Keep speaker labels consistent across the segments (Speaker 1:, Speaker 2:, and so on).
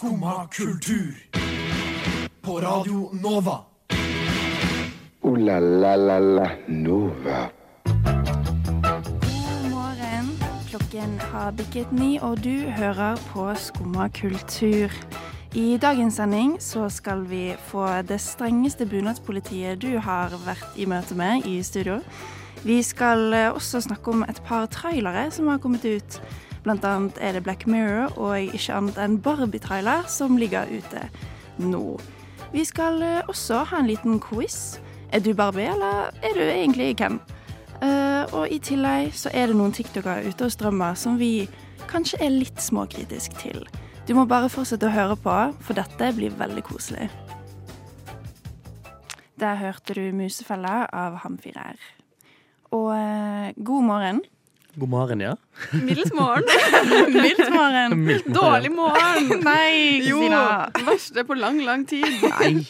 Speaker 1: Skumma kultur. På Radio Nova.
Speaker 2: O-la-la-la-la Nova.
Speaker 3: God morgen. Klokken har bikket ni, og du hører på Skumma kultur. I dagens sending så skal vi få det strengeste bunadspolitiet du har vært i møte med i studio. Vi skal eh, også snakke om et par trailere som har kommet ut. Blant annet er det Black Mirror og ikke annet enn Barbie-trailer som ligger ute nå. Vi skal eh, også ha en liten quiz. Er du Barbie, eller er du egentlig Ken? Uh, og i tillegg så er det noen TikToker ute og strømmer som vi kanskje er litt småkritisk til. Du må bare fortsette å høre på, for dette blir veldig koselig. Der hørte du 'Musefella' av Ham4R. Og uh, god morgen.
Speaker 4: God morgen, ja.
Speaker 5: Middels morgen.
Speaker 3: Mildt morgen.
Speaker 4: Mildt morgen.
Speaker 5: Dårlig morgen.
Speaker 3: Nei,
Speaker 5: Jo,
Speaker 3: Kristina.
Speaker 5: det verste på lang, lang tid.
Speaker 4: Nei.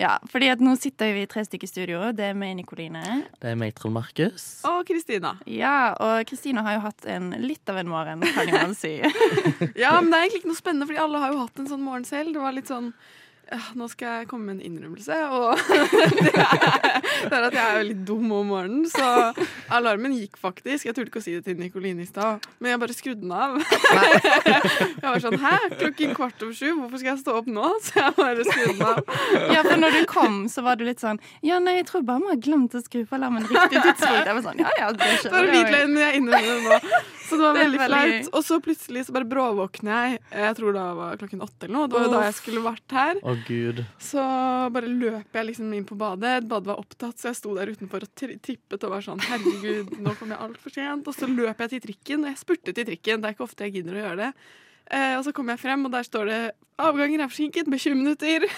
Speaker 3: Ja, fordi at nå sitter vi tre stykker i studio. Det er meg, Nikoline.
Speaker 4: Det er meg, Trond Markus.
Speaker 5: Og Kristina.
Speaker 3: Ja, og Kristina har jo hatt en litt av en morgen, kan jeg vel si.
Speaker 5: Ja, men det er egentlig ikke noe spennende, fordi alle har jo hatt en sånn morgen selv. Det var litt sånn nå skal jeg komme med en innrømmelse, og det er, det er at jeg er veldig dum om morgenen. Så alarmen gikk faktisk. Jeg turte ikke å si det til Nikoline i stad, men jeg bare skrudde den av. Jeg var sånn Hæ, klokken kvart over sju, hvorfor skal jeg stå opp nå? Så jeg bare skrudde den av.
Speaker 3: Ja, for når du kom, så var du litt sånn Ja, nei, jeg tror bare vi har glemt å skru på alarmen riktig tidspunkt. Jeg var sånn, ja, ja, det
Speaker 5: Det var hvitløgn, jeg innrømmer nå. Så det var
Speaker 3: Det
Speaker 5: veldig
Speaker 3: veldig
Speaker 5: flaut. Og så plutselig så bare bråvåkner jeg. Jeg tror det var klokken åtte eller noe. Det var jo da jeg skulle vært her.
Speaker 4: Å, gud.
Speaker 5: Så bare løp jeg liksom inn på badet. Badet var opptatt, så jeg sto der utenfor og tippet og var sånn Herregud, nå kom jeg altfor sent. Og så løp jeg til trikken, og jeg spurte til trikken. Det er ikke ofte jeg gidder å gjøre det. Eh, og så kom jeg frem, og der står det 'Avganger er forsinket med 20 minutter'.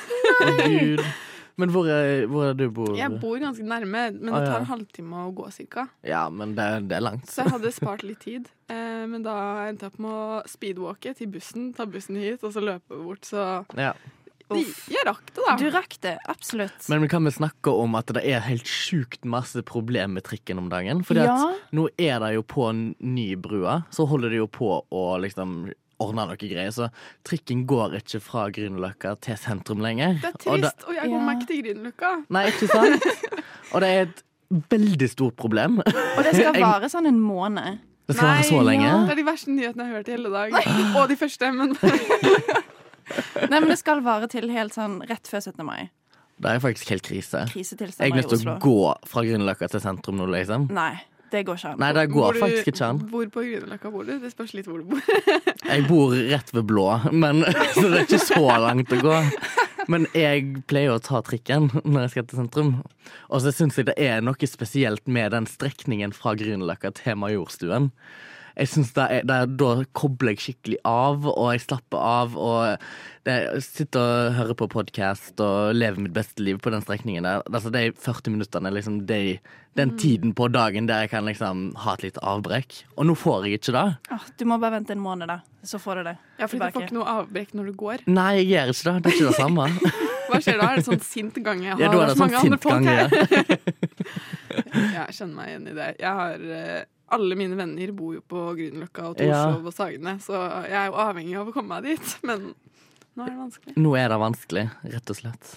Speaker 4: Oh, gud. Men hvor er, hvor er du bor?
Speaker 5: Jeg bor ganske nærme, men
Speaker 4: Ah,
Speaker 5: det tar en halvtime å gå cirka.
Speaker 4: Ja, men det, det er langt.
Speaker 5: Så jeg hadde spart litt tid. Eh, men da endte jeg opp med å speedwalke til bussen, ta bussen hit, og så løpe bort. Så
Speaker 4: Ja.
Speaker 5: de, jeg rakk det, da.
Speaker 3: Du rakk det, absolutt.
Speaker 4: Men vi kan vi snakke om at det er helt sjukt masse problem med trikken om dagen. Fordi
Speaker 3: Ja.
Speaker 4: at nå er det jo på en ny brua, så holder de jo på å liksom ordne noe greier. Så trikken går ikke fra Grünerløkka til sentrum lenger.
Speaker 5: det er
Speaker 4: Og da,
Speaker 5: trist, og jeg kommer
Speaker 3: Ja.
Speaker 5: meg ikke til Grünerløkka.
Speaker 4: Nei, ikke sant? Og det er et veldig stort problem.
Speaker 3: Og det skal vare sånn en måned.
Speaker 4: Det skal være så lenge.
Speaker 5: Det er de verste nyhetene jeg har hørt i hele dag. Og de første, men
Speaker 3: Nei, men det skal vare til helt sånn rett før 17. mai.
Speaker 4: Det er faktisk helt krise. Jeg er nødt til å gå fra Grünerløkka til sentrum nå, liksom.
Speaker 3: Nei, det går ikke an.
Speaker 4: Nei, det
Speaker 5: Bor
Speaker 4: går
Speaker 5: du-
Speaker 4: faktisk ikke an.
Speaker 5: Hvor på Grünerløkka bor du? Det spørs litt hvor du bor.
Speaker 4: Jeg bor rett ved Blå, men, så det er ikke så langt å gå. Men jeg pleier å ta trikken når jeg skal til sentrum. Og så syns jeg det er noe spesielt med den strekningen fra Grünerløkka til Majorstuen. Jeg synes det er, det er, Da kobler jeg skikkelig av, og jeg slapper av. Og det, jeg sitter og hører på podkast og lever mitt beste liv på den strekningen der. Altså De 40 minuttene er liksom de, den tiden på dagen der jeg kan liksom ha et lite avbrekk. Og nå får jeg ikke det.
Speaker 3: Åh, du må bare vente en måned, da. Så får du det.
Speaker 5: Ja, for du får ikke noe avbrekk når du går.
Speaker 4: Nei, jeg gjør ikke det. Det er ikke det samme.
Speaker 5: Hva skjer da? Er det sånn sint gange?
Speaker 4: Ja, da er det sånn sint gange.
Speaker 5: Ja, jeg kjenner meg igjen i det. Jeg har eh, alle mine venner bor jo på Grünerløkka og
Speaker 4: Ja.
Speaker 5: Og Sagene, så jeg er jo avhengig av å komme meg dit. Men nå er det vanskelig.
Speaker 4: Nå er det vanskelig, rett og slett.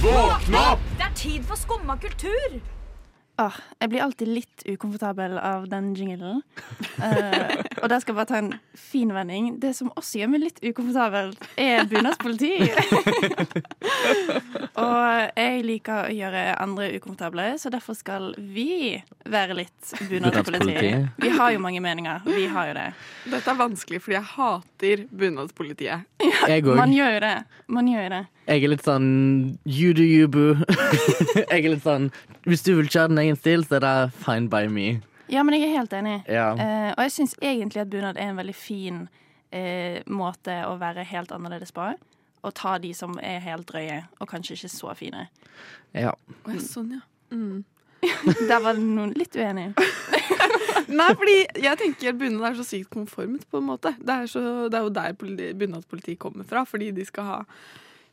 Speaker 6: Det er tid for skumma kultur!
Speaker 3: Ah, jeg blir alltid litt ukomfortabel av den jinglen. Eh, og der skal jeg bare ta en fin vending. Det som også gjør meg litt ukomfortabel, er bunadspoliti. og jeg liker å gjøre andre ukomfortable, så derfor skal vi være litt bunadspoliti. Vi har jo mange meninger. Vi har jo det.
Speaker 5: Dette er vanskelig, fordi jeg hater bunadspolitiet.
Speaker 4: Ja,
Speaker 3: Man gjør jo det. Man gjør jo det.
Speaker 4: Jeg er litt sånn you do you, boo. jeg er litt sånn Hvis du vil kjøre din egen stil, så er det fine by me.
Speaker 3: Ja, men jeg er helt enig.
Speaker 4: Ja.
Speaker 3: Eh, og jeg syns egentlig at bunad er en veldig fin eh, måte å være helt annerledes på. Å ta de som er helt drøye, og kanskje ikke så fine.
Speaker 4: ja.
Speaker 5: Oh, ja, sånn, ja. Mm.
Speaker 3: Der var det noen litt uenige.
Speaker 5: Nei, fordi jeg tenker bunad er så sykt konformt, på en måte. Det er, så, det er jo der bunadspolitiet kommer fra, fordi de skal ha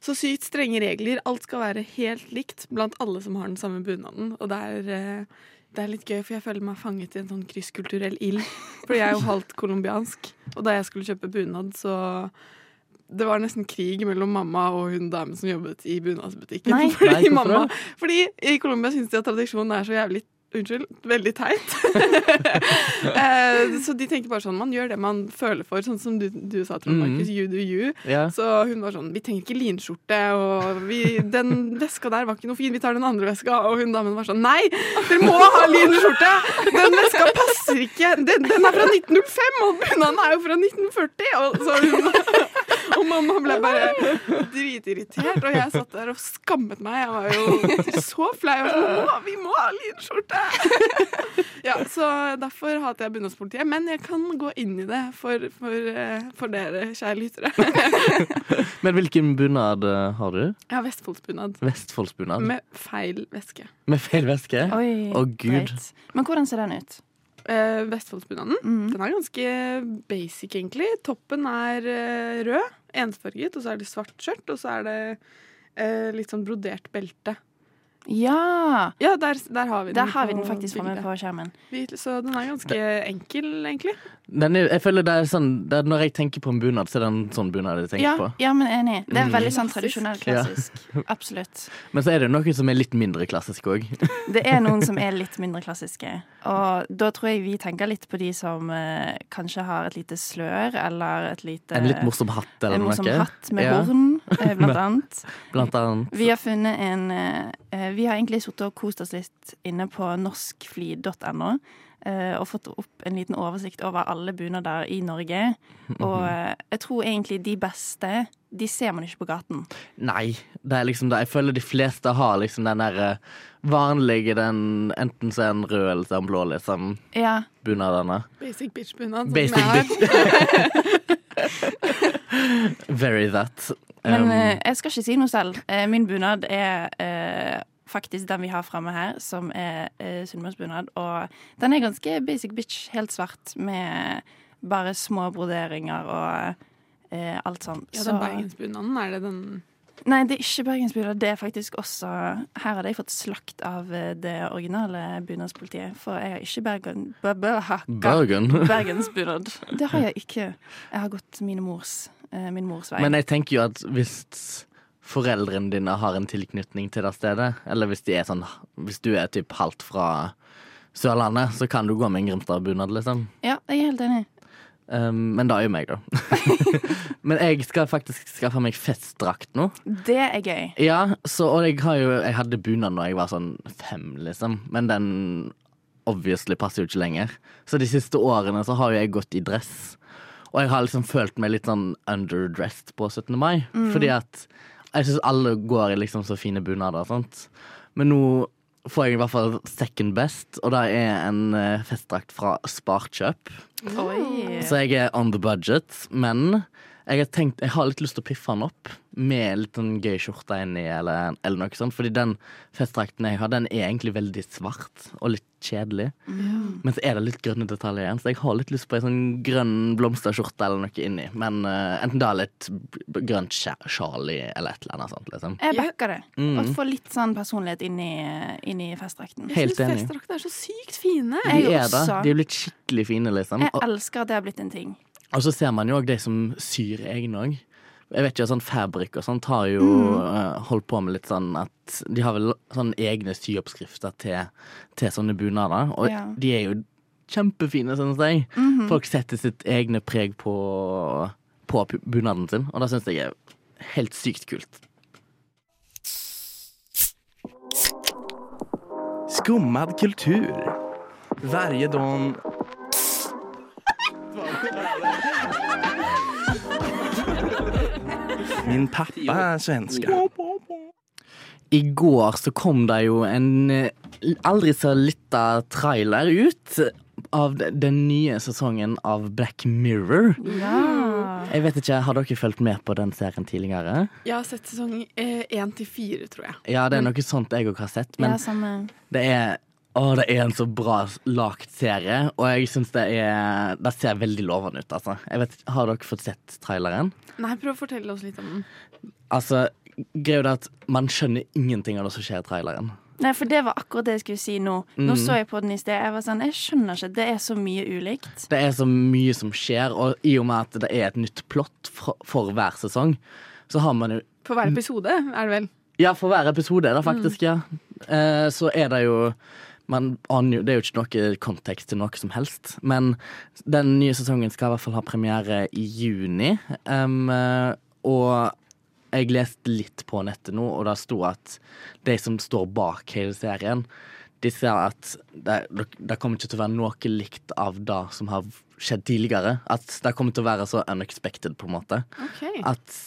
Speaker 5: så sykt strenge regler. Alt skal være helt likt blant alle som har den samme bunaden. Og det er, eh, det er litt gøy, for jeg føler meg fanget i en sånn krysskulturell ild. For jeg er jo halvt colombiansk, og da jeg skulle kjøpe bunad, så det var nesten krig mellom mamma og hun damen som jobbet i bunadsbutikken.
Speaker 3: Nei.
Speaker 5: Fordi,
Speaker 4: Nei,
Speaker 5: mamma, fordi i Colombia syns de at tradisjonen er så jævlig Unnskyld, veldig teit. Eh, så de tenker bare sånn Man gjør det man føler for, sånn som du, du sa, Trond Markus. Mm. You do you.
Speaker 4: Yeah.
Speaker 5: Så hun var sånn Vi trenger ikke linskjorte, og vi, den veska der var ikke noe fin, vi tar den andre veska. Og hun damen var sånn Nei, dere må ha linskjorte! Den veska passer ikke! Den, den er fra 1905, og bunaden er jo fra 1940! Og, så hun, og mamma ble bare dritirritert, og jeg satt der og skammet meg. Jeg var jo så flau. Jeg sånn, «Mamma, Vi må ha linskjorte! Ja, så derfor hater jeg bunadspolitiet. Men jeg kan gå inn i det for, for, eh, for dere, kjære lyttere.
Speaker 4: Men hvilken bunad eh, har du?
Speaker 5: Jeg har Vestfoldsbunad.
Speaker 4: Vestfoldsbunad? Med,
Speaker 5: Med feil væske.
Speaker 4: feil væske?
Speaker 3: Oi,
Speaker 4: Å, Gud.
Speaker 3: Right. Men hvordan ser den ut?
Speaker 5: Eh, Vestfoldsbunaden
Speaker 3: Mm.
Speaker 5: den er ganske basic, egentlig. Toppen er rød, ensfarget, og så er det svart skjørt, og så er det eh, litt sånn brodert belte.
Speaker 3: Ja!
Speaker 5: Ja, der, der har vi den.
Speaker 3: Der har vi den faktisk framme på skjermen.
Speaker 5: Så den er ganske enkel, egentlig.
Speaker 4: Den er, jeg føler det er sånn det er Når jeg tenker på en bunad, så er det en sånn bunad jeg tenker
Speaker 3: Ja,
Speaker 4: på.
Speaker 3: ja, men enig. Det er
Speaker 4: Mm.
Speaker 3: veldig sånn
Speaker 5: Klassisk.
Speaker 3: tradisjonell, klassisk. Absolutt.
Speaker 4: Men så er det noe som er litt mindre klassisk òg.
Speaker 3: Det er noen som er litt mindre klassiske. Og da tror jeg vi tenker litt på de som eh, kanskje har et lite slør, eller et lite
Speaker 4: En litt morsom hatt eller
Speaker 3: en
Speaker 4: noe.
Speaker 3: hatt med
Speaker 4: Ja.
Speaker 3: horn, blant annet.
Speaker 4: Blant annet.
Speaker 3: Vi har funnet en eh, eh, Vi har egentlig sittet og kost oss litt inne på norskfly.no. eh, og fått opp en liten oversikt over alle bunader i Norge. Og eh, jeg tror egentlig de beste, de ser man ikke på gaten.
Speaker 4: Nei, det er liksom det. Jeg føler de fleste har liksom den der eh, vanlige, den enten så er den rød eller så er den blå, liksom,
Speaker 3: Ja,
Speaker 4: bunadene.
Speaker 5: Basic bitch-bunad.
Speaker 4: Basic
Speaker 5: bitch.
Speaker 4: Very that.
Speaker 3: Men eh, jeg skal ikke si noe selv. Eh, min bunad er eh, faktisk den vi har framme her, som er uh, sunnmørsbunad. Og den er ganske basic bitch, helt svart, med bare små broderinger og uh, alt sånt.
Speaker 5: Ja, den bergensbunaden, er det den
Speaker 3: Nei, det er ikke bergensbunad. Det er faktisk også Her hadde jeg fått slakt av eh, det originale bunadspolitiet. For jeg har ikke bergen...
Speaker 4: Bergen.
Speaker 3: Bergensbunad. Det har jeg ikke. Jeg har gått mine mors, eh, min mors vei.
Speaker 4: Men jeg tenker jo at hvis foreldrene dine har en tilknytning til det stedet, eller hvis de er sånn Hvis du er typ halvt fra Sørlandet, så kan du gå med en Grimstad-bunad, liksom.
Speaker 3: ja, jeg er helt enig.
Speaker 4: Um, men det er jo meg, da. men jeg skal faktisk skaffe meg festdrakt nå.
Speaker 3: Det er gøy.
Speaker 4: Ja, så, og jeg, har jo, jeg hadde bunad da jeg var sånn fem, liksom. Men den obviously passer jo ikke lenger. Så de siste årene så har jo jeg gått i dress. Og jeg har liksom følt meg litt sånn underdressed på 17. mai. Fordi at jeg syns alle går i liksom så fine bunader og sånt. Men nå får jeg i hvert fall second best, og det er en eh, festdrakt fra Sparkjøp.
Speaker 3: Oi.
Speaker 4: Så jeg er on the budget, men jeg har tenkt, jeg har litt lyst til å piffe den opp med litt sånn gøy skjorte inni, eller, eller noe sånt. Fordi den festdrakten jeg har, den er egentlig veldig svart og litt kjedelig. Men så er det litt grønne detaljer igjen, så jeg har litt lyst på en sånn grønn blomsterskjorte eller noe inni. Men uh, enten da litt grønt Charlie sjal i, eller et eller annet sånt, liksom.
Speaker 3: Jeg backer det.
Speaker 4: Mm.
Speaker 3: Og få litt sånn personlighet inn i, inn i festdrakten.
Speaker 4: Helt enig.
Speaker 5: festdrakter er så sykt fine.
Speaker 3: Jeg
Speaker 4: De er det. De er blitt skikkelig fine, liksom.
Speaker 3: Jeg elsker at det har blitt en ting.
Speaker 4: og så ser man jo òg de som syr egne òg. Jeg vet ikke, sånn Fabrik og sånt har jo eh, holdt på med litt sånn at De har vel sånne egne syoppskrifter til, til sånne bunader. Og
Speaker 3: Ja.
Speaker 4: de er jo kjempefine, synes jeg. Folk setter sitt egne preg på, på bunaden sin, og det syns jeg er helt sykt kult.
Speaker 1: Skummad kultur. Varje dag... Min pappa er svensk
Speaker 4: I går så kom det jo en eh, aldri så lita trailer ut av den nye sesongen av Black Mirror.
Speaker 3: Ja.
Speaker 4: Jeg vet ikke, Har dere fulgt med på den serien tidligere?
Speaker 5: Jeg har sett sesong én til fire, tror jeg.
Speaker 4: Ja, det er noe sånt jeg òg har sett. Men
Speaker 3: ja,
Speaker 4: det er å, det er en så bra lagt serie, og jeg syns det er Det ser veldig lovende ut, altså. Jeg vet, har dere fått sett traileren?
Speaker 5: Nei, prøv å fortelle oss litt om den.
Speaker 4: Altså, greia er at man skjønner ingenting av det som skjer i traileren.
Speaker 3: Nei, for det var akkurat det jeg skulle si nå. Nå
Speaker 4: Mm.
Speaker 3: så jeg på den i sted. Jeg var sånn, jeg skjønner ikke. Det er så mye ulikt.
Speaker 4: Det er så mye som skjer, og i og med at det er et nytt plott for, for hver sesong, så har man jo
Speaker 5: For hver episode, er det vel?
Speaker 4: Ja, for hver episode er det faktisk, ja. Eh, så er det jo jo, Det er jo ikke noe kontekst til noe som helst. Men den nye sesongen skal i hvert fall ha premiere i juni. Eh, og jeg leste litt på nettet nå, og det sto at de som står bak hele serien, de ser at det, det kommer ikke til å være noe likt av det som har skjedd tidligere. At det kommer til å være så unexpected, på en måte.
Speaker 5: Ok.
Speaker 4: At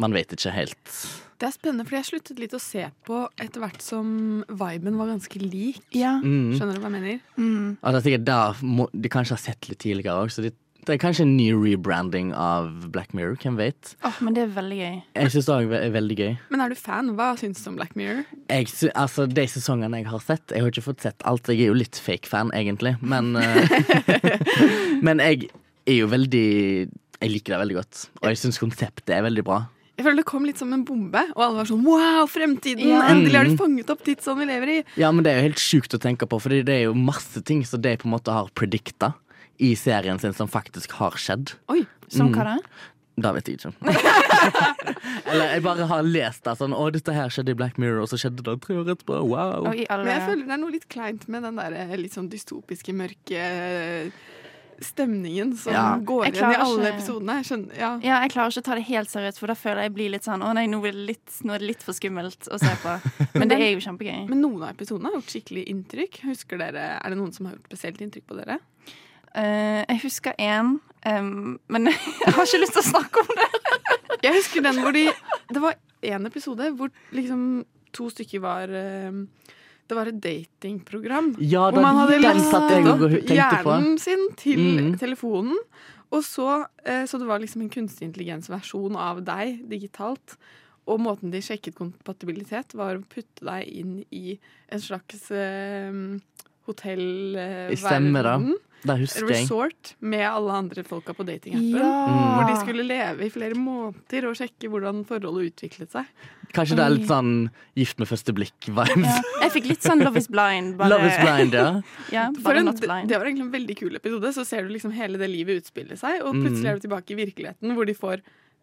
Speaker 4: man vet ikke helt.
Speaker 5: Det er spennende, for jeg sluttet litt å se på etter hvert som viben var ganske lik.
Speaker 3: Ja.
Speaker 4: Mm.
Speaker 5: Skjønner du hva jeg mener?
Speaker 3: Mm.
Speaker 4: Og det er sikkert der må, de kanskje har sett litt tidligere òg, så de, det er kanskje en ny rebranding av Black Mirror. Hvem vet?
Speaker 3: Oh, men det er veldig gøy.
Speaker 4: Jeg syns det er veldig gøy.
Speaker 5: Men er du fan? Hva syns du om Black Mirror?
Speaker 4: Jeg, altså, De sesongene jeg har sett Jeg har ikke fått sett alt. Jeg er jo litt fake-fan, egentlig. Men, eh, men jeg er jo veldig Jeg liker det veldig godt. Og jeg syns konseptet er veldig bra.
Speaker 5: Jeg føler det kom litt som en bombe, og alle var sånn wow, fremtiden!
Speaker 3: Ja.
Speaker 5: Endelig har de
Speaker 4: Mm.
Speaker 5: fanget opp tidsånden vi lever i!
Speaker 4: Ja, men det er jo helt sjukt å tenke på, Fordi det er jo masse ting som de på en måte har predikta i serien sin, som faktisk har skjedd.
Speaker 5: Oi,
Speaker 3: Som
Speaker 4: Mm.
Speaker 3: hva da?
Speaker 4: Det vet jeg ikke. Eller jeg bare har lest det sånn Å, dette her skjedde i Black Mirror, og så skjedde det tre år etterpå. Wow.
Speaker 5: Men jeg føler det er noe litt kleint med den der eh, litt sånn dystopiske, mørke stemningen som
Speaker 4: Ja.
Speaker 5: går igjen i alle
Speaker 3: ikke-
Speaker 5: episodene. Skjønner, ja.
Speaker 3: Ja, jeg klarer ikke å ta det helt seriøst, for da føler jeg blir litt sånn Å nei, nå, er det litt, nå er det litt for skummelt å se på. Men det er jo kjempegøy.
Speaker 5: Men noen av episodene har gjort skikkelig inntrykk. Husker dere, Er det noen som har gjort spesielt inntrykk på dere?
Speaker 3: Uh, jeg husker én, um, men jeg har ikke lyst til å snakke om det.
Speaker 5: Jeg husker den hvor de Det var en episode hvor liksom to stykker var eh, Det var et datingprogram.
Speaker 4: Ja,
Speaker 5: Hvor man hadde lastet opp hjernen sin til
Speaker 4: mm.
Speaker 5: telefonen. Og så, eh, så det var liksom en kunstig intelligens-versjon av deg digitalt. Og måten de sjekket kompatibilitet, var å putte deg inn i en slags eh, hotellverden. Resort med alle andre folka på datingappen.
Speaker 3: Ja.
Speaker 5: Hvor de skulle leve i flere måneder og sjekke hvordan forholdet utviklet seg.
Speaker 4: Kanskje det er litt sånn gift med første blikk-vibes.
Speaker 3: Ja. Jeg fikk litt sånn Love is blind. Bare,
Speaker 4: Love is blind, ja.
Speaker 3: Ja, bare
Speaker 5: en,
Speaker 3: not
Speaker 5: det var egentlig en veldig kul episode. Så ser du liksom hele det livet utspille seg, og plutselig
Speaker 4: Mm.
Speaker 5: er du tilbake i virkeligheten hvor de får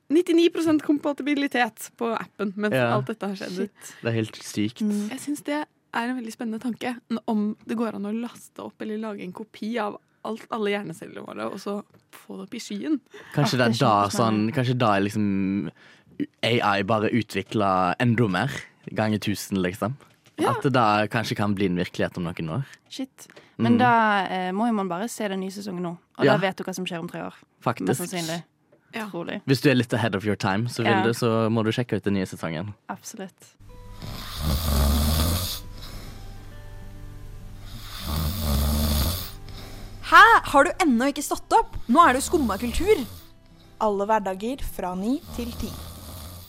Speaker 5: 99% kompatibilitet på appen mens
Speaker 4: Ja.
Speaker 5: alt dette har skjedd.
Speaker 4: Det er helt sykt.
Speaker 3: Mm.
Speaker 5: Jeg syns det er en veldig spennende tanke. Om det går an å laste opp eller lage en kopi av alt, alle hjernecellene våre, og så få det opp i skyen.
Speaker 4: Kanskje det er
Speaker 3: er
Speaker 4: da sånn Kanskje da er liksom AI bare utvikla enda mer. Ganger tusen, liksom.
Speaker 5: Ja.
Speaker 4: At det da kanskje kan bli en virkelighet om noen år.
Speaker 3: Shit. Men
Speaker 4: Mm.
Speaker 3: da eh, må jo man bare se den nye sesongen nå. Og
Speaker 4: Ja.
Speaker 3: da vet du hva som skjer om tre år.
Speaker 4: Faktisk.
Speaker 5: Ja.
Speaker 4: Hvis du er litt ahead of your time, så, vil
Speaker 3: Ja.
Speaker 4: du, så må du sjekke ut den nye sesongen.
Speaker 3: Absolutt.
Speaker 6: Hæ? Har du ennå ikke stått opp? Nå er det jo skumma kultur.
Speaker 7: Alle hverdager fra ni til ti.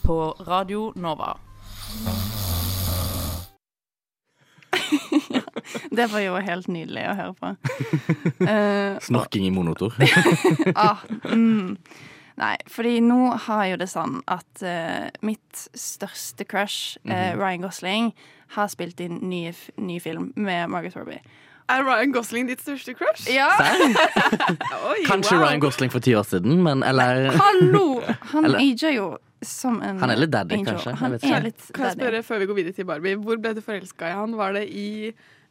Speaker 3: På Radio Nova. Det var jo helt nydelig å høre på. Uh,
Speaker 4: Snorking i monotor.
Speaker 3: ah, mm. Nei, fordi nå har jo det sånn at uh, mitt største crush, uh, Ryan Gosling, har spilt inn ny, ny film med Margaret Robbie.
Speaker 5: Er Ryan Gosling ditt største crush?
Speaker 3: Ja!
Speaker 5: Oi,
Speaker 4: Kanskje
Speaker 5: wow.
Speaker 4: Ryan Gosling for ti år siden, men eller
Speaker 3: Hallo! Han
Speaker 4: Eller-
Speaker 3: ager jo som en
Speaker 4: Han er litt daddy,
Speaker 3: angel.
Speaker 4: kanskje? Jeg
Speaker 3: Han er litt
Speaker 5: Kan jeg spørre før vi går videre til Barbie, hvor ble du forelska i han? Var det i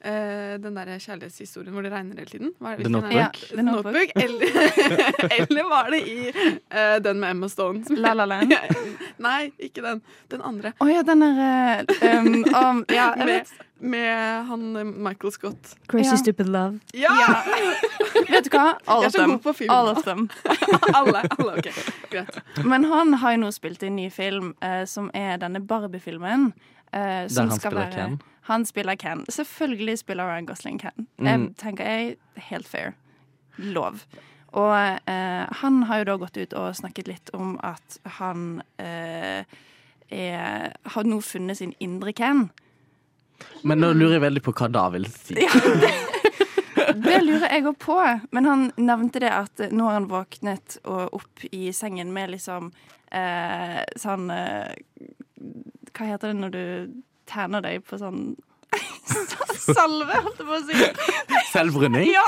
Speaker 5: eh, den der kjærlighetshistorien hvor det regner hele tiden? Var det,
Speaker 4: The
Speaker 5: er-
Speaker 3: Notebook?
Speaker 5: Ja, The Notebook. Eller, eller var det i uh, den med Emma Stone? som-
Speaker 3: La La Land.
Speaker 5: Nei, ikke den. Den andre.
Speaker 3: Å ja, den der eh, um, um, Ja,
Speaker 5: Med, med han Michael Scott.
Speaker 3: Crazy Ja.
Speaker 6: stupid love.
Speaker 5: Ja!
Speaker 3: Vet du hva? All
Speaker 5: Jeg er så god på film.
Speaker 3: All of them.
Speaker 5: alle. alle, ok, Greit.
Speaker 3: Men han har jo nå spilt En ny film, uh, som er denne Barbie-filmen. Uh,
Speaker 4: Der han spiller
Speaker 3: være-
Speaker 4: Ken.
Speaker 3: Han spiller Ken. Selvfølgelig spiller Ryan Gosling Ken.
Speaker 4: Mm.
Speaker 3: Jeg tenker jeg helt fair. Lov. Og eh, han har jo da gått ut og snakket litt om at han eh, er, har nå funnet sin indre Ken.
Speaker 4: Men nå lurer jeg veldig på hva da vil si.
Speaker 3: Det lurer jeg òg på. Men han nevnte det at nå har han våknet og opp i sengen med liksom eh, sånn eh, Hva heter det når du terner deg på sånn Salve, holdt jeg på å si.
Speaker 4: Selvbrenning?
Speaker 3: Ja!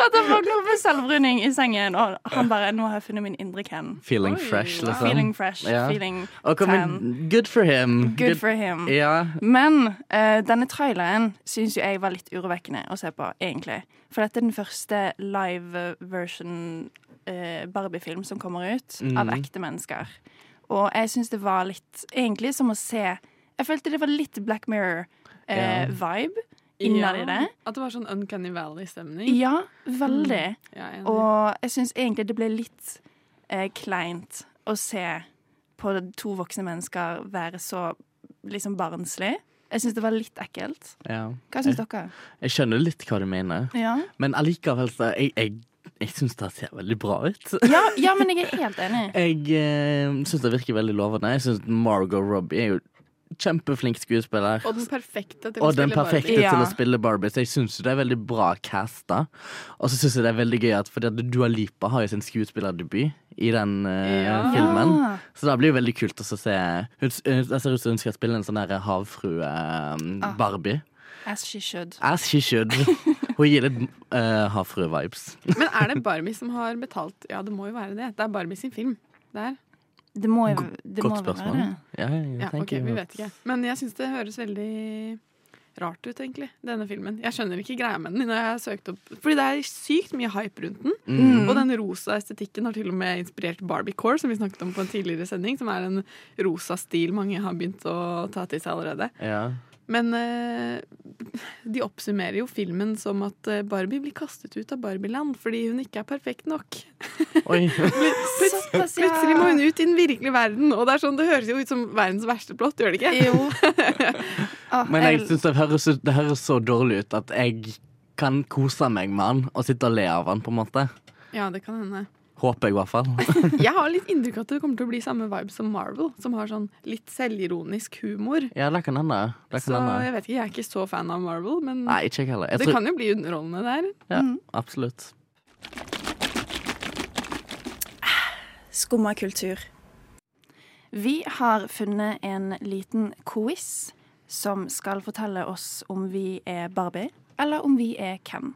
Speaker 3: At han våkner opp med selvbruning i sengen, og han bare 'Nå har jeg funnet min indre Ken'.
Speaker 4: Feeling
Speaker 5: Oi,
Speaker 4: fresh, liksom.
Speaker 3: Feeling fresh,
Speaker 4: Ja.
Speaker 3: feeling
Speaker 4: okay,
Speaker 3: tan.
Speaker 4: Good for him.
Speaker 3: Good for him.
Speaker 4: Ja.
Speaker 3: Men uh, denne traileren syns jo jeg var litt urovekkende å se på, egentlig. For dette er den første live version uh, Barbie-film som kommer ut av
Speaker 4: Mhm.
Speaker 3: ekte mennesker. Og jeg syns det var litt egentlig som å se Jeg følte det var litt Black Mirror-vibe innad i det.
Speaker 5: At det var sånn Uncanny Valley-stemning.
Speaker 3: Ja, veldig.
Speaker 5: Ja, jeg er.
Speaker 3: Og jeg syns egentlig det ble litt eh, kleint å se på to voksne mennesker være så liksom barnslig. Jeg syns det var litt ekkelt.
Speaker 4: ja.
Speaker 3: Hva syns dere?
Speaker 4: jeg skjønner litt hva du mener,
Speaker 3: Ja.
Speaker 4: men allikevel så Jeg, jeg, jeg syns det ser veldig bra ut.
Speaker 3: Ja, ja, men jeg er helt enig.
Speaker 4: Jeg eh, syns det virker veldig lovende. Jeg syns Margot Robbie er jo kjempeflink skuespiller.
Speaker 5: Og den perfekte til å
Speaker 4: den
Speaker 5: spille
Speaker 4: perfekte
Speaker 5: Barbie.
Speaker 3: Ja.
Speaker 4: til å spille Barbie. Så jeg syns det er veldig bra casta. Og så syns jeg det er veldig gøy at fordi at Dua Lipa har jo sin skuespillerdebut i den uh,
Speaker 5: Ja.
Speaker 4: filmen. Så det blir jo veldig kult å se Hun hun- ser ut som hun skal spille en sånn der havfrue-Barbie.
Speaker 3: As she should.
Speaker 4: As she should. Hun gir litt uh, havfrue-vibes.
Speaker 5: Men er det Barbie som har betalt? Ja, det må jo være det. Det er Barbie sin film. Der.
Speaker 3: Det må jo det
Speaker 4: Godt
Speaker 3: må
Speaker 4: spørsmål.
Speaker 3: være.
Speaker 4: Ja,
Speaker 5: Ja,
Speaker 4: okay,
Speaker 5: Vi vet ikke. Men jeg syns det høres veldig rart ut, egentlig, denne filmen. Jeg skjønner ikke greia med den når jeg har søkt opp Fordi det er sykt mye hype rundt den.
Speaker 4: Mm.
Speaker 5: Og den rosa estetikken har til og med inspirert Barbiecore, som vi snakket om på en tidligere sending, som er en rosa stil mange har begynt å ta til seg allerede.
Speaker 4: Ja.
Speaker 5: Men eh, de oppsummerer jo filmen som at eh, Barbie blir kastet ut av Barbieland fordi hun ikke er perfekt nok.
Speaker 4: Oi.
Speaker 5: Plutselig må hun ut i den virkelige verden, og det er sånn, det høres jo ut som verdens verste plott, gjør det ikke?
Speaker 3: Jo. ah,
Speaker 4: Men jeg syns det, det høres så dårlig ut at jeg kan kose meg med han og sitte og le av han, på en måte.
Speaker 5: Ja, det kan hende.
Speaker 4: Håper jeg, i hvert fall.
Speaker 5: Jeg har litt inntrykk av at det kommer til å bli samme vibe som Marvel, som har sånn litt selvironisk humor.
Speaker 4: Ja, det kan hende.
Speaker 5: Så jeg vet ikke, jeg er ikke så fan av Marvel, men
Speaker 4: Nei, ikke heller. Jeg
Speaker 5: det
Speaker 4: tror,
Speaker 5: kan jo bli underholdende der.
Speaker 4: ja, absolutt.
Speaker 3: Skumma kultur. Vi har funnet en liten quiz som skal fortelle oss om vi er Barbie, eller om vi er Ken.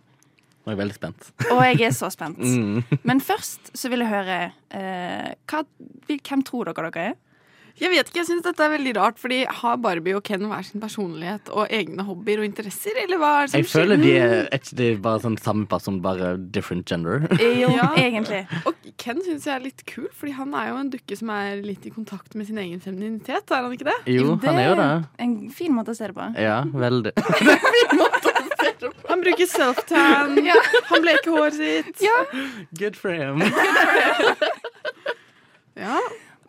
Speaker 4: Nå er jeg veldig spent.
Speaker 3: Og jeg er så spent.
Speaker 4: Mm.
Speaker 3: Men først så vil jeg høre eh, hva, Hvem tror dere dere er?
Speaker 5: Jeg vet ikke, jeg synes dette er veldig rart, fordi har Barbie og Ken hver sin personlighet og egne hobbyer og interesser, eller hva er det som
Speaker 4: Jeg føler de er, er ikke de bare sånn samme person, bare different gender.
Speaker 3: Jo,
Speaker 5: Ja.
Speaker 3: egentlig.
Speaker 5: Og Ken syns jeg er litt kul, fordi han er jo en dukke som er litt i kontakt med sin egen femininitet, er han ikke det?
Speaker 4: Jo, han er jo det.
Speaker 3: En fin måte å se det på.
Speaker 4: Ja, veldig.
Speaker 5: Han bruker self-tan, han bleker håret sitt.
Speaker 4: Good for him.
Speaker 5: Ja,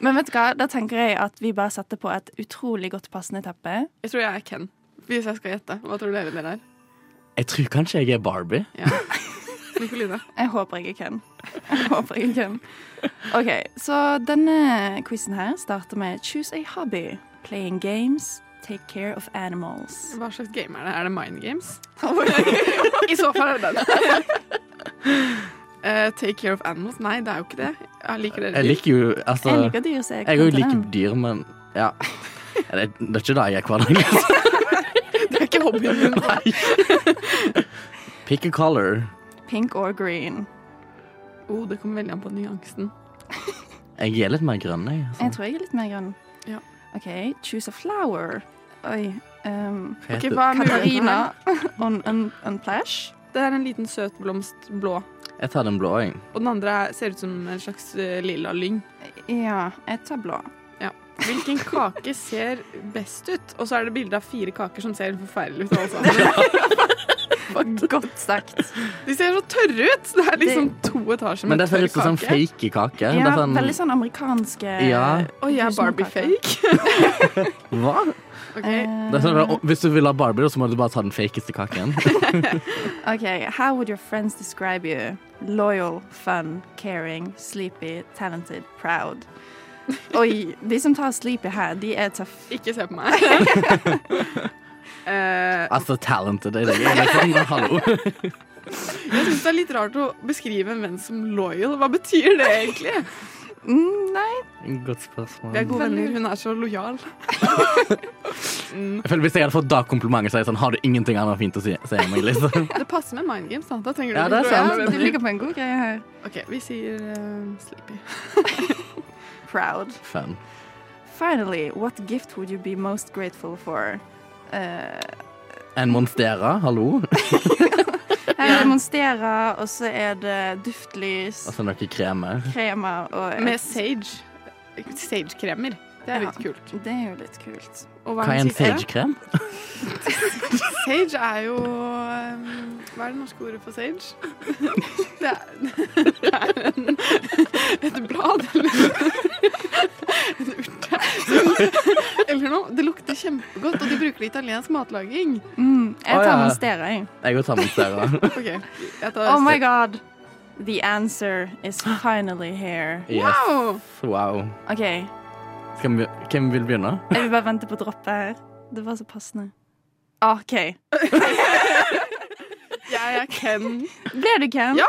Speaker 3: Men vet du hva, da tenker jeg at vi bare setter på et utrolig godt passende teppe.
Speaker 5: Jeg tror jeg er Ken, hvis jeg skal gjette. Hva tror dere dere er?
Speaker 4: Jeg tror kanskje jeg er Barbie.
Speaker 5: Ja. Nikoline.
Speaker 3: Jeg håper jeg er Ken. Jeg håper jeg er Ken. OK, så denne quizen her starter med Choose a hobby. Playing games. Take care of animals.
Speaker 5: Hva slags game er det? Er det mind games? I så fall er det den. uh, take care of animals? Nei, det er jo ikke det. Jeg liker det.
Speaker 4: Jeg liker jo altså,
Speaker 3: Jeg liker dyr, så jeg
Speaker 4: Jeg òg liker dyr, men ja. Det, det er ikke det jeg er hver dag.
Speaker 5: Det er ikke hobbyen min.
Speaker 4: Pick a color.
Speaker 3: Pink or green.
Speaker 5: Oh, det kommer veldig an på nyansen.
Speaker 4: Jeg er litt mer grønn, jeg.
Speaker 3: Jeg
Speaker 4: Altså.
Speaker 3: tror jeg er litt mer grønn.
Speaker 5: Ja.
Speaker 3: OK, choose a flower. Oi. Um,
Speaker 5: Ok, hva er
Speaker 3: Katarina on, on Plash.
Speaker 5: Det er en liten søt blomst blå.
Speaker 4: Jeg tar den blå, jeg.
Speaker 5: Og den andre er- ser ut som en slags eh, lilla lyng.
Speaker 3: Ja, jeg tar blå.
Speaker 5: Hvilken kake ser best ut? Og så er det bilde av fire kaker som ser forferdelig ut. alle sammen.
Speaker 3: Godt sagt.
Speaker 5: De ser så tørre ut! Det er liksom to etasjer
Speaker 4: Men
Speaker 5: med
Speaker 4: det ser
Speaker 5: tørr
Speaker 4: ut som sånn
Speaker 5: kake.
Speaker 4: fake kake. det
Speaker 3: Ja,
Speaker 4: er sånn,
Speaker 3: veldig sånn amerikanske
Speaker 4: Ja.
Speaker 5: Oi, jeg er Barbie fake.
Speaker 4: Hva?
Speaker 5: Ok,
Speaker 3: Eh,
Speaker 4: Det er sånn, hvis du vil ha Barbie, så må du bare ta den fakeste kaken.
Speaker 3: OK, how would your friends describe you? Loyal, fun, caring, sleepy, talented, proud. Oi, de som tar sleepy her, de er tøff.
Speaker 5: Ikke se på meg. Eh,
Speaker 4: Altså, talented er det. Liksom, hallo.
Speaker 5: jeg syns det er litt rart å beskrive en venn som loyal. Hva betyr det egentlig?
Speaker 3: Mm, nei.
Speaker 4: Godt spørsmål.
Speaker 5: Vi er gode venner. Hun er så lojal.
Speaker 4: Jeg føler Hvis jeg hadde fått da komplimentet, så er jeg sånn Har du ingenting annet fint å si, meg? Liksom.
Speaker 5: Det passer med mind games. Da, trenger du
Speaker 4: Ja, det er sant.
Speaker 3: Du ligger på en god greie her.
Speaker 5: OK, vi sier uh, sleepy.
Speaker 3: Proud.
Speaker 4: Fun.
Speaker 3: Finally, what gift would you be most grateful for? Eh,
Speaker 4: En monstera, hallo?
Speaker 3: her er det Monstera, og så er det duftlys,
Speaker 4: Altså noe kremer.
Speaker 3: kremer og
Speaker 5: Med sage. Sage-kremer. Det er
Speaker 3: Ja.
Speaker 5: litt kult.
Speaker 3: Det er jo litt kult.
Speaker 5: Og
Speaker 4: Hva er en sage-krem?
Speaker 5: Sage er jo um, Hva er det norske ordet for sage? Det er, det er en, et blad eller en urte. Eller noe. Det lukter kjempegodt, og de bruker det i italiensk matlaging.
Speaker 3: Mm, jeg tar
Speaker 4: ja.
Speaker 3: Monstera, jeg.
Speaker 4: Jeg òg tar monstera.
Speaker 5: stera. okay,
Speaker 3: Oh my god. The answer is finally here.
Speaker 4: Yes.
Speaker 5: Wow!
Speaker 4: Wow.
Speaker 3: OK,
Speaker 4: Vi, hvem vil begynne?
Speaker 3: jeg vil bare vente på droppet her. Det var så passende. OK.
Speaker 5: Jeg er Ken.
Speaker 3: Ble du Ken?
Speaker 5: Ja!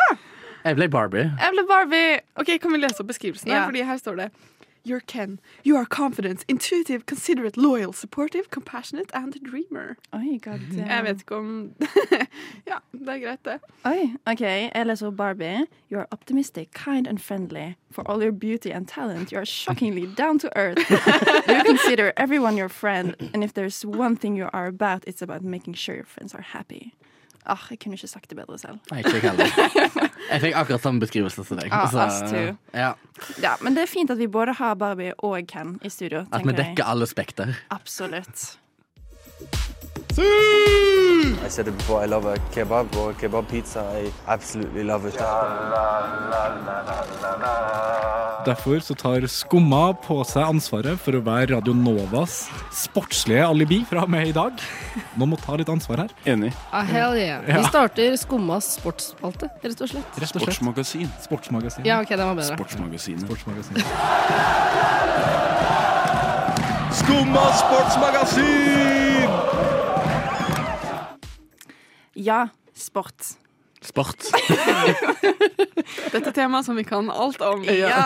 Speaker 4: Jeg ble Barbie.
Speaker 3: Jeg ble Barbie.
Speaker 5: OK, kan vi lese opp beskrivelsen?
Speaker 3: Ja.
Speaker 5: Fordi her står det You're Ken. You are confident, intuitive, considerate, loyal, supportive, compassionate and a dreamer.
Speaker 3: Oi, god damn.
Speaker 5: Jeg vet ikke om Ja, det er greit, det.
Speaker 3: Oi, OK. Jeg leser Barbie. You are optimistic, kind and friendly. For all your beauty and talent, you are shockingly down to earth. you consider everyone your friend, and if there's one thing you are about, it's about making sure your friends are happy. Ah, jeg kunne ikke sagt det bedre selv.
Speaker 4: Nei, ikke jeg heller. Jeg fikk akkurat samme beskrivelse som deg.
Speaker 3: Ah,
Speaker 4: så-
Speaker 3: us too.
Speaker 4: ja,
Speaker 3: Ja, Men det er fint at vi både har Barbie og Ken i studio.
Speaker 4: At vi
Speaker 3: dekker jeg.
Speaker 4: alle spekter.
Speaker 3: Absolutt.
Speaker 8: I said it before, I love a kebab or kebab pizza. I absolutely love it.
Speaker 9: Derfor så tar Skumma på seg ansvaret for å være Radio Novas sportslige alibi fra og med i dag. Nå må ta litt ansvar her.
Speaker 10: Enig.
Speaker 11: Ah, hell yeah. Vi starter Skummas sportsspalte, rett og slett.
Speaker 9: Rett og slett.
Speaker 10: Sportsmagasin.
Speaker 9: Sportsmagasin.
Speaker 11: Ja, ok, den var bedre.
Speaker 10: Sportsmagasinet.
Speaker 9: Sportsmagasin.
Speaker 10: Skumma sportsmagasin!
Speaker 3: Ja, sport.
Speaker 4: Sport.
Speaker 5: Dette er tema som vi kan alt om.
Speaker 3: Ja!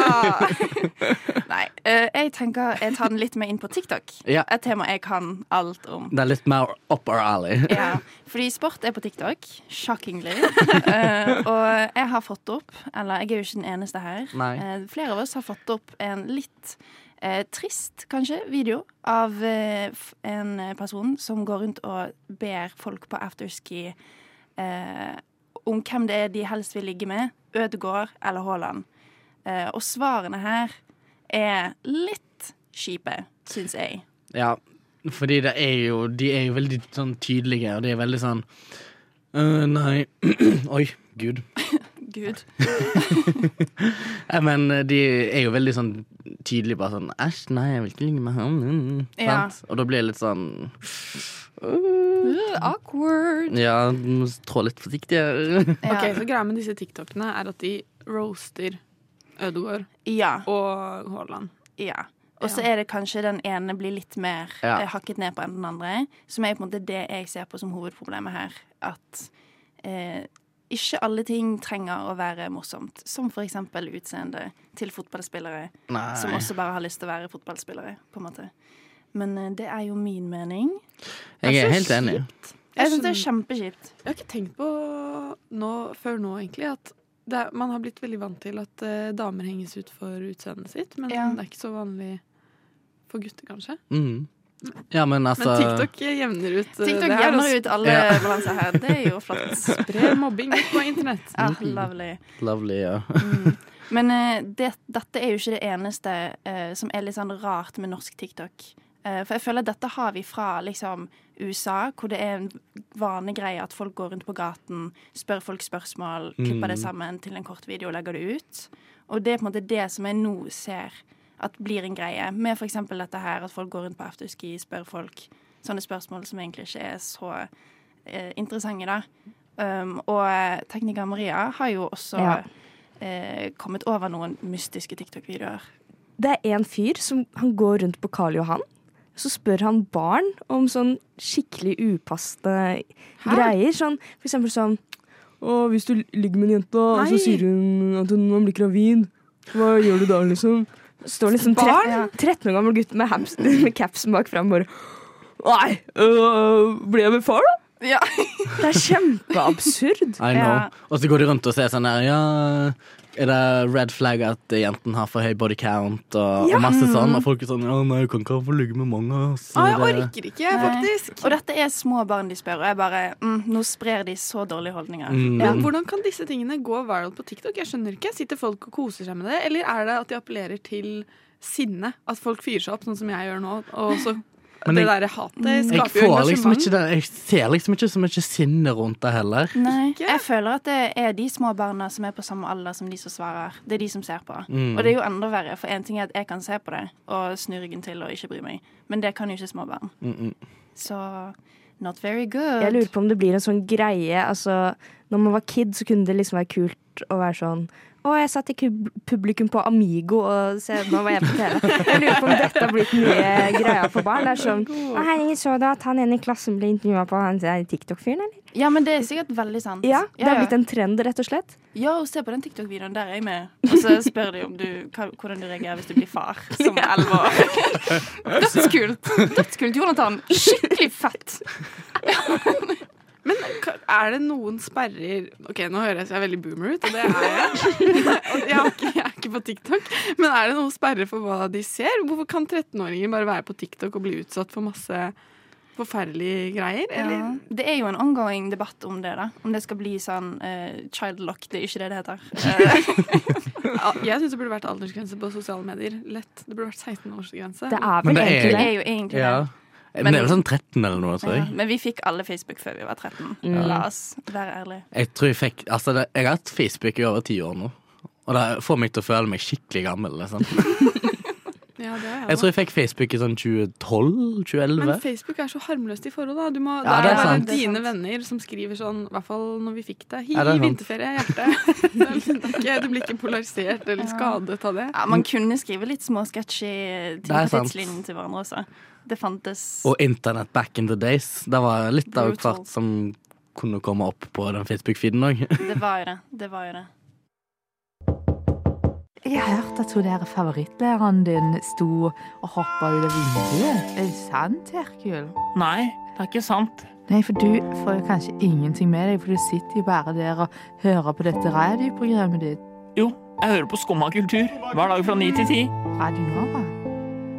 Speaker 3: Nei, eh, jeg tenker jeg tar den litt mer inn på TikTok.
Speaker 4: Ja.
Speaker 3: Et tema jeg kan alt om.
Speaker 4: Det er litt mer up our alley.
Speaker 3: Ja, fordi sport er på TikTok. Shockingly. Eh, og jeg har fått opp, eller jeg er jo ikke den eneste her,
Speaker 4: Nei.
Speaker 3: Eh, flere av oss har fått opp en litt eh, trist, kanskje, video av eh, en person som går rundt og ber folk på afterski eh, om hvem det er de helst vil ligge med, Ødegaard eller Haaland. Eh, og svarene her er litt kjipe, syns jeg.
Speaker 4: Ja, fordi det er jo, de er jo veldig sånn tydelige, og de er veldig sånn uh, Nei Oi, gud.
Speaker 3: Gud.
Speaker 4: Men eh, de er jo veldig sånn tydelige, bare sånn Æsj, nei, jeg vil ikke ligge med ham. Mm, mm»,
Speaker 3: Ja.
Speaker 4: Og da blir jeg litt sånn
Speaker 3: Uh, awkward.
Speaker 4: Ja, må trå litt forsiktigere.
Speaker 3: Ja.
Speaker 5: Ok, så Greia med disse TikTokene er at de roaster Ødegaard
Speaker 3: Ja.
Speaker 5: og Haaland.
Speaker 3: Ja. Og så er det kanskje den ene blir litt mer
Speaker 4: Ja.
Speaker 3: eh, hakket ned på enn den andre. Som er på en måte det jeg ser på som hovedproblemet her. At eh, ikke alle ting trenger å være morsomt. Som for eksempel utseendet til fotballspillere.
Speaker 4: Nei.
Speaker 3: Som også bare har lyst til å være fotballspillere, på en måte. Men eh, det er jo min mening.
Speaker 4: Jeg er helt enig.
Speaker 5: kjipt.
Speaker 3: Jeg syns det er kjempekjipt.
Speaker 5: Jeg har ikke tenkt på nå, før nå, egentlig, at det, er- man har blitt veldig vant til at uh, damer henges ut for utseendet sitt, men
Speaker 3: Ja.
Speaker 5: det er ikke så vanlig for gutter, kanskje.
Speaker 4: Mm. Ja, men altså
Speaker 5: Men TikTok jevner ut eh,
Speaker 3: TikTok
Speaker 5: det her.
Speaker 3: jevner ut alle
Speaker 4: Ja.
Speaker 3: balanser her. Det er jo flott.
Speaker 5: Spre mobbing på internett.
Speaker 3: Ja, lovely.
Speaker 4: Lovely, ja.
Speaker 3: Mm. Men eh, det, dette er jo ikke det eneste uh, som er litt sånn rart med norsk TikTok. Uh, for jeg føler at dette har vi fra liksom USA, hvor det er en vanegreie at folk går rundt på gaten, spør folk spørsmål, klipper det
Speaker 4: Mm.
Speaker 3: sammen til en kort video og legger det ut. Og det er på en måte det som jeg nå ser at blir en greie, med for eksempel dette her, at folk går rundt på afterski, spør folk sånne spørsmål som egentlig ikke er så eh, interessante, da. Um, og eh, tekniker Maria har jo også
Speaker 12: Ja.
Speaker 3: eh, kommet over noen mystiske TikTok-videoer.
Speaker 12: Det er en fyr som han går rundt på Karl Johan. Så spør han barn om sånn skikkelig upassende greier. Sånn, for eksempel sånn Å, hvis du ligger med en jente, og så sier hun at hun blir gravid, Hva gjør du da, liksom? Står liksom
Speaker 3: Barn?
Speaker 12: 13 år gammel gutt med, hamster, med capsen bak fram bare Nei, øh, blir jeg med far, da?
Speaker 3: Ja.
Speaker 12: Det er kjempeabsurd.
Speaker 4: I know. Og så går de rundt og ser sånn her Ja, er det red flag at jenten har for høy body count og,
Speaker 3: Ja.
Speaker 4: og masse
Speaker 3: Mm.
Speaker 4: sånn? Og folk er sånn Ja, nei, jeg kan ikke få ligge med mange. Så
Speaker 5: Ah, jeg
Speaker 4: Det-
Speaker 5: orker ikke,
Speaker 3: Nei.
Speaker 5: faktisk.
Speaker 3: Og dette er små barn de spør, og jeg bare mm, Nå sprer de så dårlige holdninger.
Speaker 4: Mm.
Speaker 5: Men hvordan kan disse tingene gå viral på TikTok? Jeg skjønner ikke. Sitter folk og koser seg med det, eller er det at de appellerer til sinne? At folk fyrer seg opp, sånn som jeg gjør nå, og så
Speaker 4: Men
Speaker 5: Det
Speaker 4: jeg-
Speaker 5: derre hatet skaper jo
Speaker 4: engasjement. liksom ikke det Jeg ser liksom ikke så mye sinne rundt det heller.
Speaker 3: Nei, jeg føler at det er de små barna som er på samme alder som de som svarer. Det er de som ser på.
Speaker 4: Mm.
Speaker 3: Og det er jo enda verre, for en ting er at jeg kan se på det og snu ryggen til og ikke bry meg, men det kan jo ikke små barn.
Speaker 4: Mm -mm.
Speaker 3: Så not very good.
Speaker 12: Jeg lurer på om det blir en sånn greie. Altså, når man var kid, så kunne det liksom være kult å være sånn å, jeg satt i publikum på Amigo, og se, nå var jeg på TV. Jeg lurer på om dette har blitt mye greia for barn. Det er sånn Å, herregud, så da at han ene i klassen ble intervjua på han TikTok-fyren, eller?
Speaker 3: Ja, men det er sikkert veldig sant.
Speaker 12: Ja, det
Speaker 3: Ja,
Speaker 12: er blitt en trend, rett og slett.
Speaker 3: Ja, og se på den TikTok-videoen, der er jeg med. Og så spør de om du, hvordan du reagerer hvis du blir far som elleve år. Dødskult. Dødskult, Jonathan. Skikkelig fett.
Speaker 5: Men er det noen sperrer Ok, nå høres jeg veldig boomer ut, og det er jeg. Jeg, er ikke, jeg er ikke på TikTok. Men er det noen sperrer for hva de ser? Hvorfor kan 13-åringer bare være på TikTok og bli utsatt for masse forferdelige greier? Eller?
Speaker 3: Ja. Det er jo en ongoing debatt om det, da. Om det skal bli sånn uh, childlock. Det er ikke det det heter. Eh,
Speaker 5: Jeg syns det burde vært aldersgrense på sosiale medier. Lett. Det burde vært 16-årsgrense.
Speaker 12: Det er vel
Speaker 4: det er-
Speaker 12: egentlig
Speaker 3: det
Speaker 12: det.
Speaker 3: er jo egentlig
Speaker 4: Ja.
Speaker 3: det.
Speaker 4: Men det er vel sånn 13 eller noe, tror
Speaker 3: Ja.
Speaker 4: jeg.
Speaker 3: Men vi fikk alle Facebook før vi var 13.
Speaker 12: Ja.
Speaker 3: La oss være ærlige.
Speaker 4: Jeg tror jeg fikk Altså, det, jeg har hatt Facebook i over ti år nå. Og det får meg til å føle meg skikkelig gammel. Liksom.
Speaker 5: Ja, det er
Speaker 4: Jeg tror jeg fikk Facebook i sånn 2012-2011.
Speaker 5: Men Facebook er så harmløst i forhold, da. Du må,
Speaker 4: Ja,
Speaker 5: det
Speaker 4: det
Speaker 5: er
Speaker 4: er
Speaker 5: bare
Speaker 4: sant.
Speaker 5: dine venner som skriver sånn, i hvert fall når vi fikk det. Hi,
Speaker 4: Ja, det er
Speaker 5: vinterferie, hjerte. Det er ikke- Du blir ikke polarisert eller skadet av det.
Speaker 3: Ja, man kunne skrive litt små
Speaker 4: er
Speaker 3: på
Speaker 4: sant.
Speaker 3: tidslinjen til hverandre også. Det fantes
Speaker 4: Og internett back in the days. Det var litt av hvert som kunne komme opp på den Facebook-feeden òg.
Speaker 3: Det var jo det. Det var jo det.
Speaker 13: Jeg har hørt at hun der favorittlæreren din sto og hoppa ut av vinduet. Er det sant, Herkul?
Speaker 14: Nei, det er ikke sant.
Speaker 13: Nei, for du får jo kanskje ingenting med deg, for du sitter jo bare der og hører på dette radioprogrammet ditt.
Speaker 14: Jo, jeg hører på Skumma kultur hver dag fra ni til ti.
Speaker 13: Radio Nova.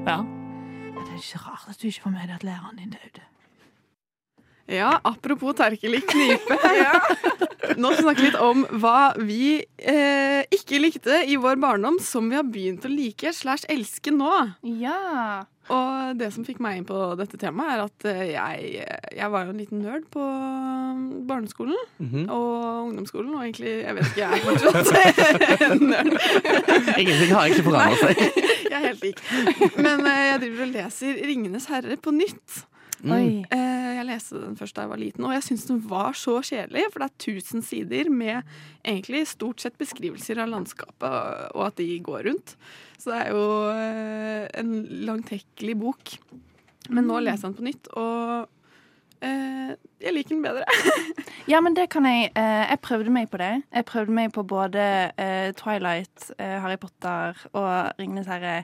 Speaker 14: Ja.
Speaker 13: Men det er ikke rart at du ikke får med deg at læreren din døde.
Speaker 5: Ja, apropos Terkelig knipe. Nå skal vi snakke litt om hva vi eh, ikke likte i vår barndom, som vi har begynt å like slash elske nå.
Speaker 3: Ja.
Speaker 5: Og det som fikk meg inn på dette temaet, er at eh, jeg, jeg var jo en liten nerd på barneskolen barneskolen
Speaker 4: -hmm.
Speaker 5: og ungdomsskolen, og egentlig Jeg vet ikke, jeg er fortsatt nerd.
Speaker 4: Ingenting har egentlig forandret seg.
Speaker 5: Jeg er helt lik. Men eh, jeg driver og leser 'Ringenes herre' på nytt.
Speaker 4: Mm.
Speaker 3: Oi.
Speaker 5: Eh, jeg leste den først da jeg var liten, og jeg syns den var så kjedelig. For det er 1000 sider med egentlig stort sett beskrivelser av landskapet, og- at de går rundt. Så det er jo eh, en langtekkelig bok. Men nå leser jeg den på nytt, og eh, jeg liker den bedre.
Speaker 3: Ja, men det kan jeg Uh, Jeg prøvde meg på det. Jeg prøvde meg på både uh, Twilight, Harry Potter og Ringenes herre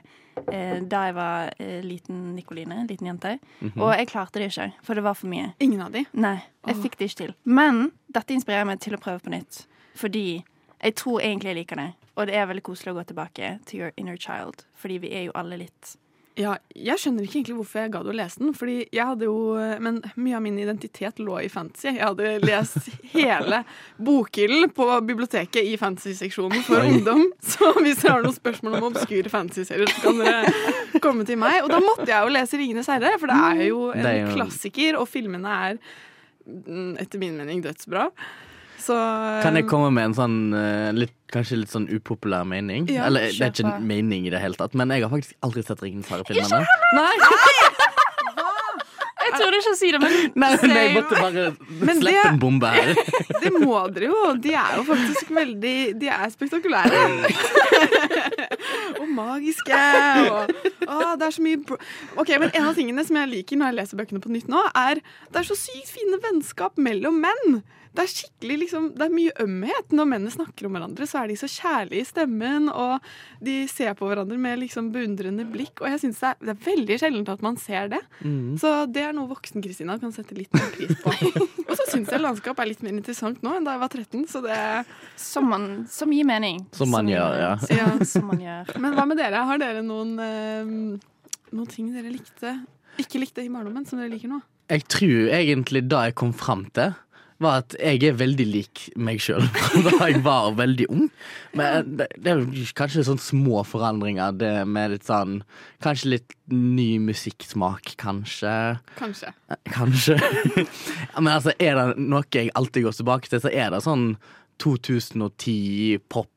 Speaker 3: eh, da jeg var liten Nikoline, liten jente.
Speaker 5: Mhm.
Speaker 3: Og jeg klarte det ikke, for det var for mye.
Speaker 5: Ingen av de?
Speaker 3: Nei, jeg
Speaker 5: oh.
Speaker 3: fikk det ikke til. Men dette inspirerer meg til å prøve på nytt. Fordi jeg tror egentlig jeg liker det. Og det er veldig koselig å gå tilbake til your inner child. Fordi vi er jo alle litt
Speaker 5: Ja, jeg skjønner ikke egentlig hvorfor jeg gadd å lese den. Fordi jeg hadde jo Men mye av min identitet lå i fantasy. Jeg hadde lest hele bokhyllen på biblioteket i fantasy-seksjonen for
Speaker 15: Oi.
Speaker 5: ungdom. Så hvis dere har noen spørsmål om obskure fantasy-serier, så kan dere komme til meg. Og da måtte jeg jo lese 'Ringenes herre', for det er jo en
Speaker 4: er
Speaker 5: klassiker, og filmene er mm, etter min mening dødsbra. Så
Speaker 4: Kan jeg komme med en sånn eh, litt, kanskje litt sånn upopulær mening?
Speaker 5: Ja,
Speaker 4: Eller det er ikke en mening i det hele tatt, men jeg har faktisk aldri sett Ringenes herre-filmene.
Speaker 5: Nei!
Speaker 3: Jeg trodde ikke å si det, men
Speaker 4: Nei, men jeg måtte bare
Speaker 5: Men
Speaker 4: slippe
Speaker 5: det-
Speaker 4: en bombe her.
Speaker 5: Det må dere jo. De er jo faktisk veldig De er spektakulære. og magiske. Og, å, det er så mye bro Ok, men En av tingene som jeg liker når jeg leser bøkene på nytt nå, er det er så sykt fine vennskap mellom menn. Det er skikkelig liksom, det er mye ømhet. Når mennene snakker om hverandre, så er de så kjærlige i stemmen, og de ser på hverandre med liksom beundrende blikk. Og jeg synes det, er, det er veldig sjeldent at man ser det.
Speaker 3: Mm.
Speaker 5: Så det er noe voksen-Kristina kan sette litt mer pris på. og så syns jeg landskap er litt mer interessant nå enn da jeg var 13, så det
Speaker 3: Som, man, som gir mening.
Speaker 4: Som man gjør, ja.
Speaker 5: ja.
Speaker 3: Som man gjør.
Speaker 5: Men hva med dere? Har dere noen, eh, noen ting dere likte ikke likte i barndommen, som dere liker nå?
Speaker 4: Jeg tror egentlig da jeg kom fram til var at jeg er veldig lik meg sjøl da jeg var veldig ung. Men det, det er kanskje sånn små forandringer. Det med litt sånn Kanskje litt ny musikksmak, kanskje.
Speaker 5: Kanskje.
Speaker 4: Eh, Kanskje. Men altså, er det noe jeg alltid går tilbake til, så er det sånn 2010 pop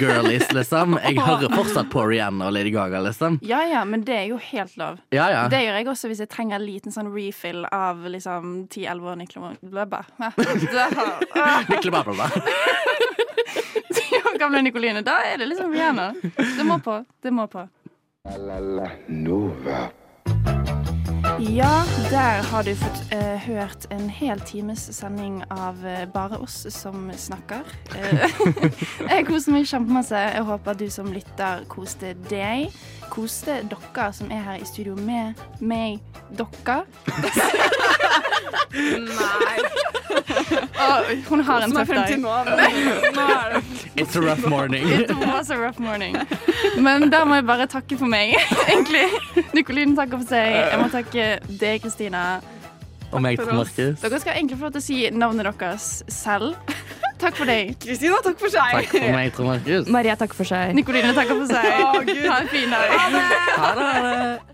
Speaker 4: girlies, liksom. Jeg hører fortsatt på Rihanna og Lady Gaga, liksom.
Speaker 3: Ja ja, men det er jo helt lov.
Speaker 4: Ja, ja.
Speaker 3: Det gjør jeg også hvis jeg trenger en liten sånn refill av liksom 10-11 år Niklebabba.
Speaker 4: Niklebabba.
Speaker 3: Gamle Nikoline. Da er det liksom Rihanna. Det må på. Det må på.
Speaker 2: La la la Nova.
Speaker 3: Ja, der har du fått uh, hørt en hel times sending av uh, bare oss som snakker. Uh, jeg koser meg kjempemasse. Jeg håper du som lytter koste deg. Koste dere som er her i studio med meg. Dere. Nei. Hun har en tøff dag.
Speaker 5: nå, nå det
Speaker 4: It's a rough morning.
Speaker 3: It was a rough morning. Men da må jeg bare takke for meg, egentlig. Nikolin takker for seg. Jeg må takke deg, Kristina.
Speaker 4: Og meg, Markus.
Speaker 3: Dere skal egentlig få lov til å si navnet deres selv. Takk for deg.
Speaker 5: Kristina, takk for seg.
Speaker 4: Takk for meg, Trond Markus.
Speaker 12: Maria takker for seg.
Speaker 3: Nikoline takker for seg.
Speaker 5: Oh, Gud.
Speaker 3: Ha en fin dag.
Speaker 4: Ha det. Ha det.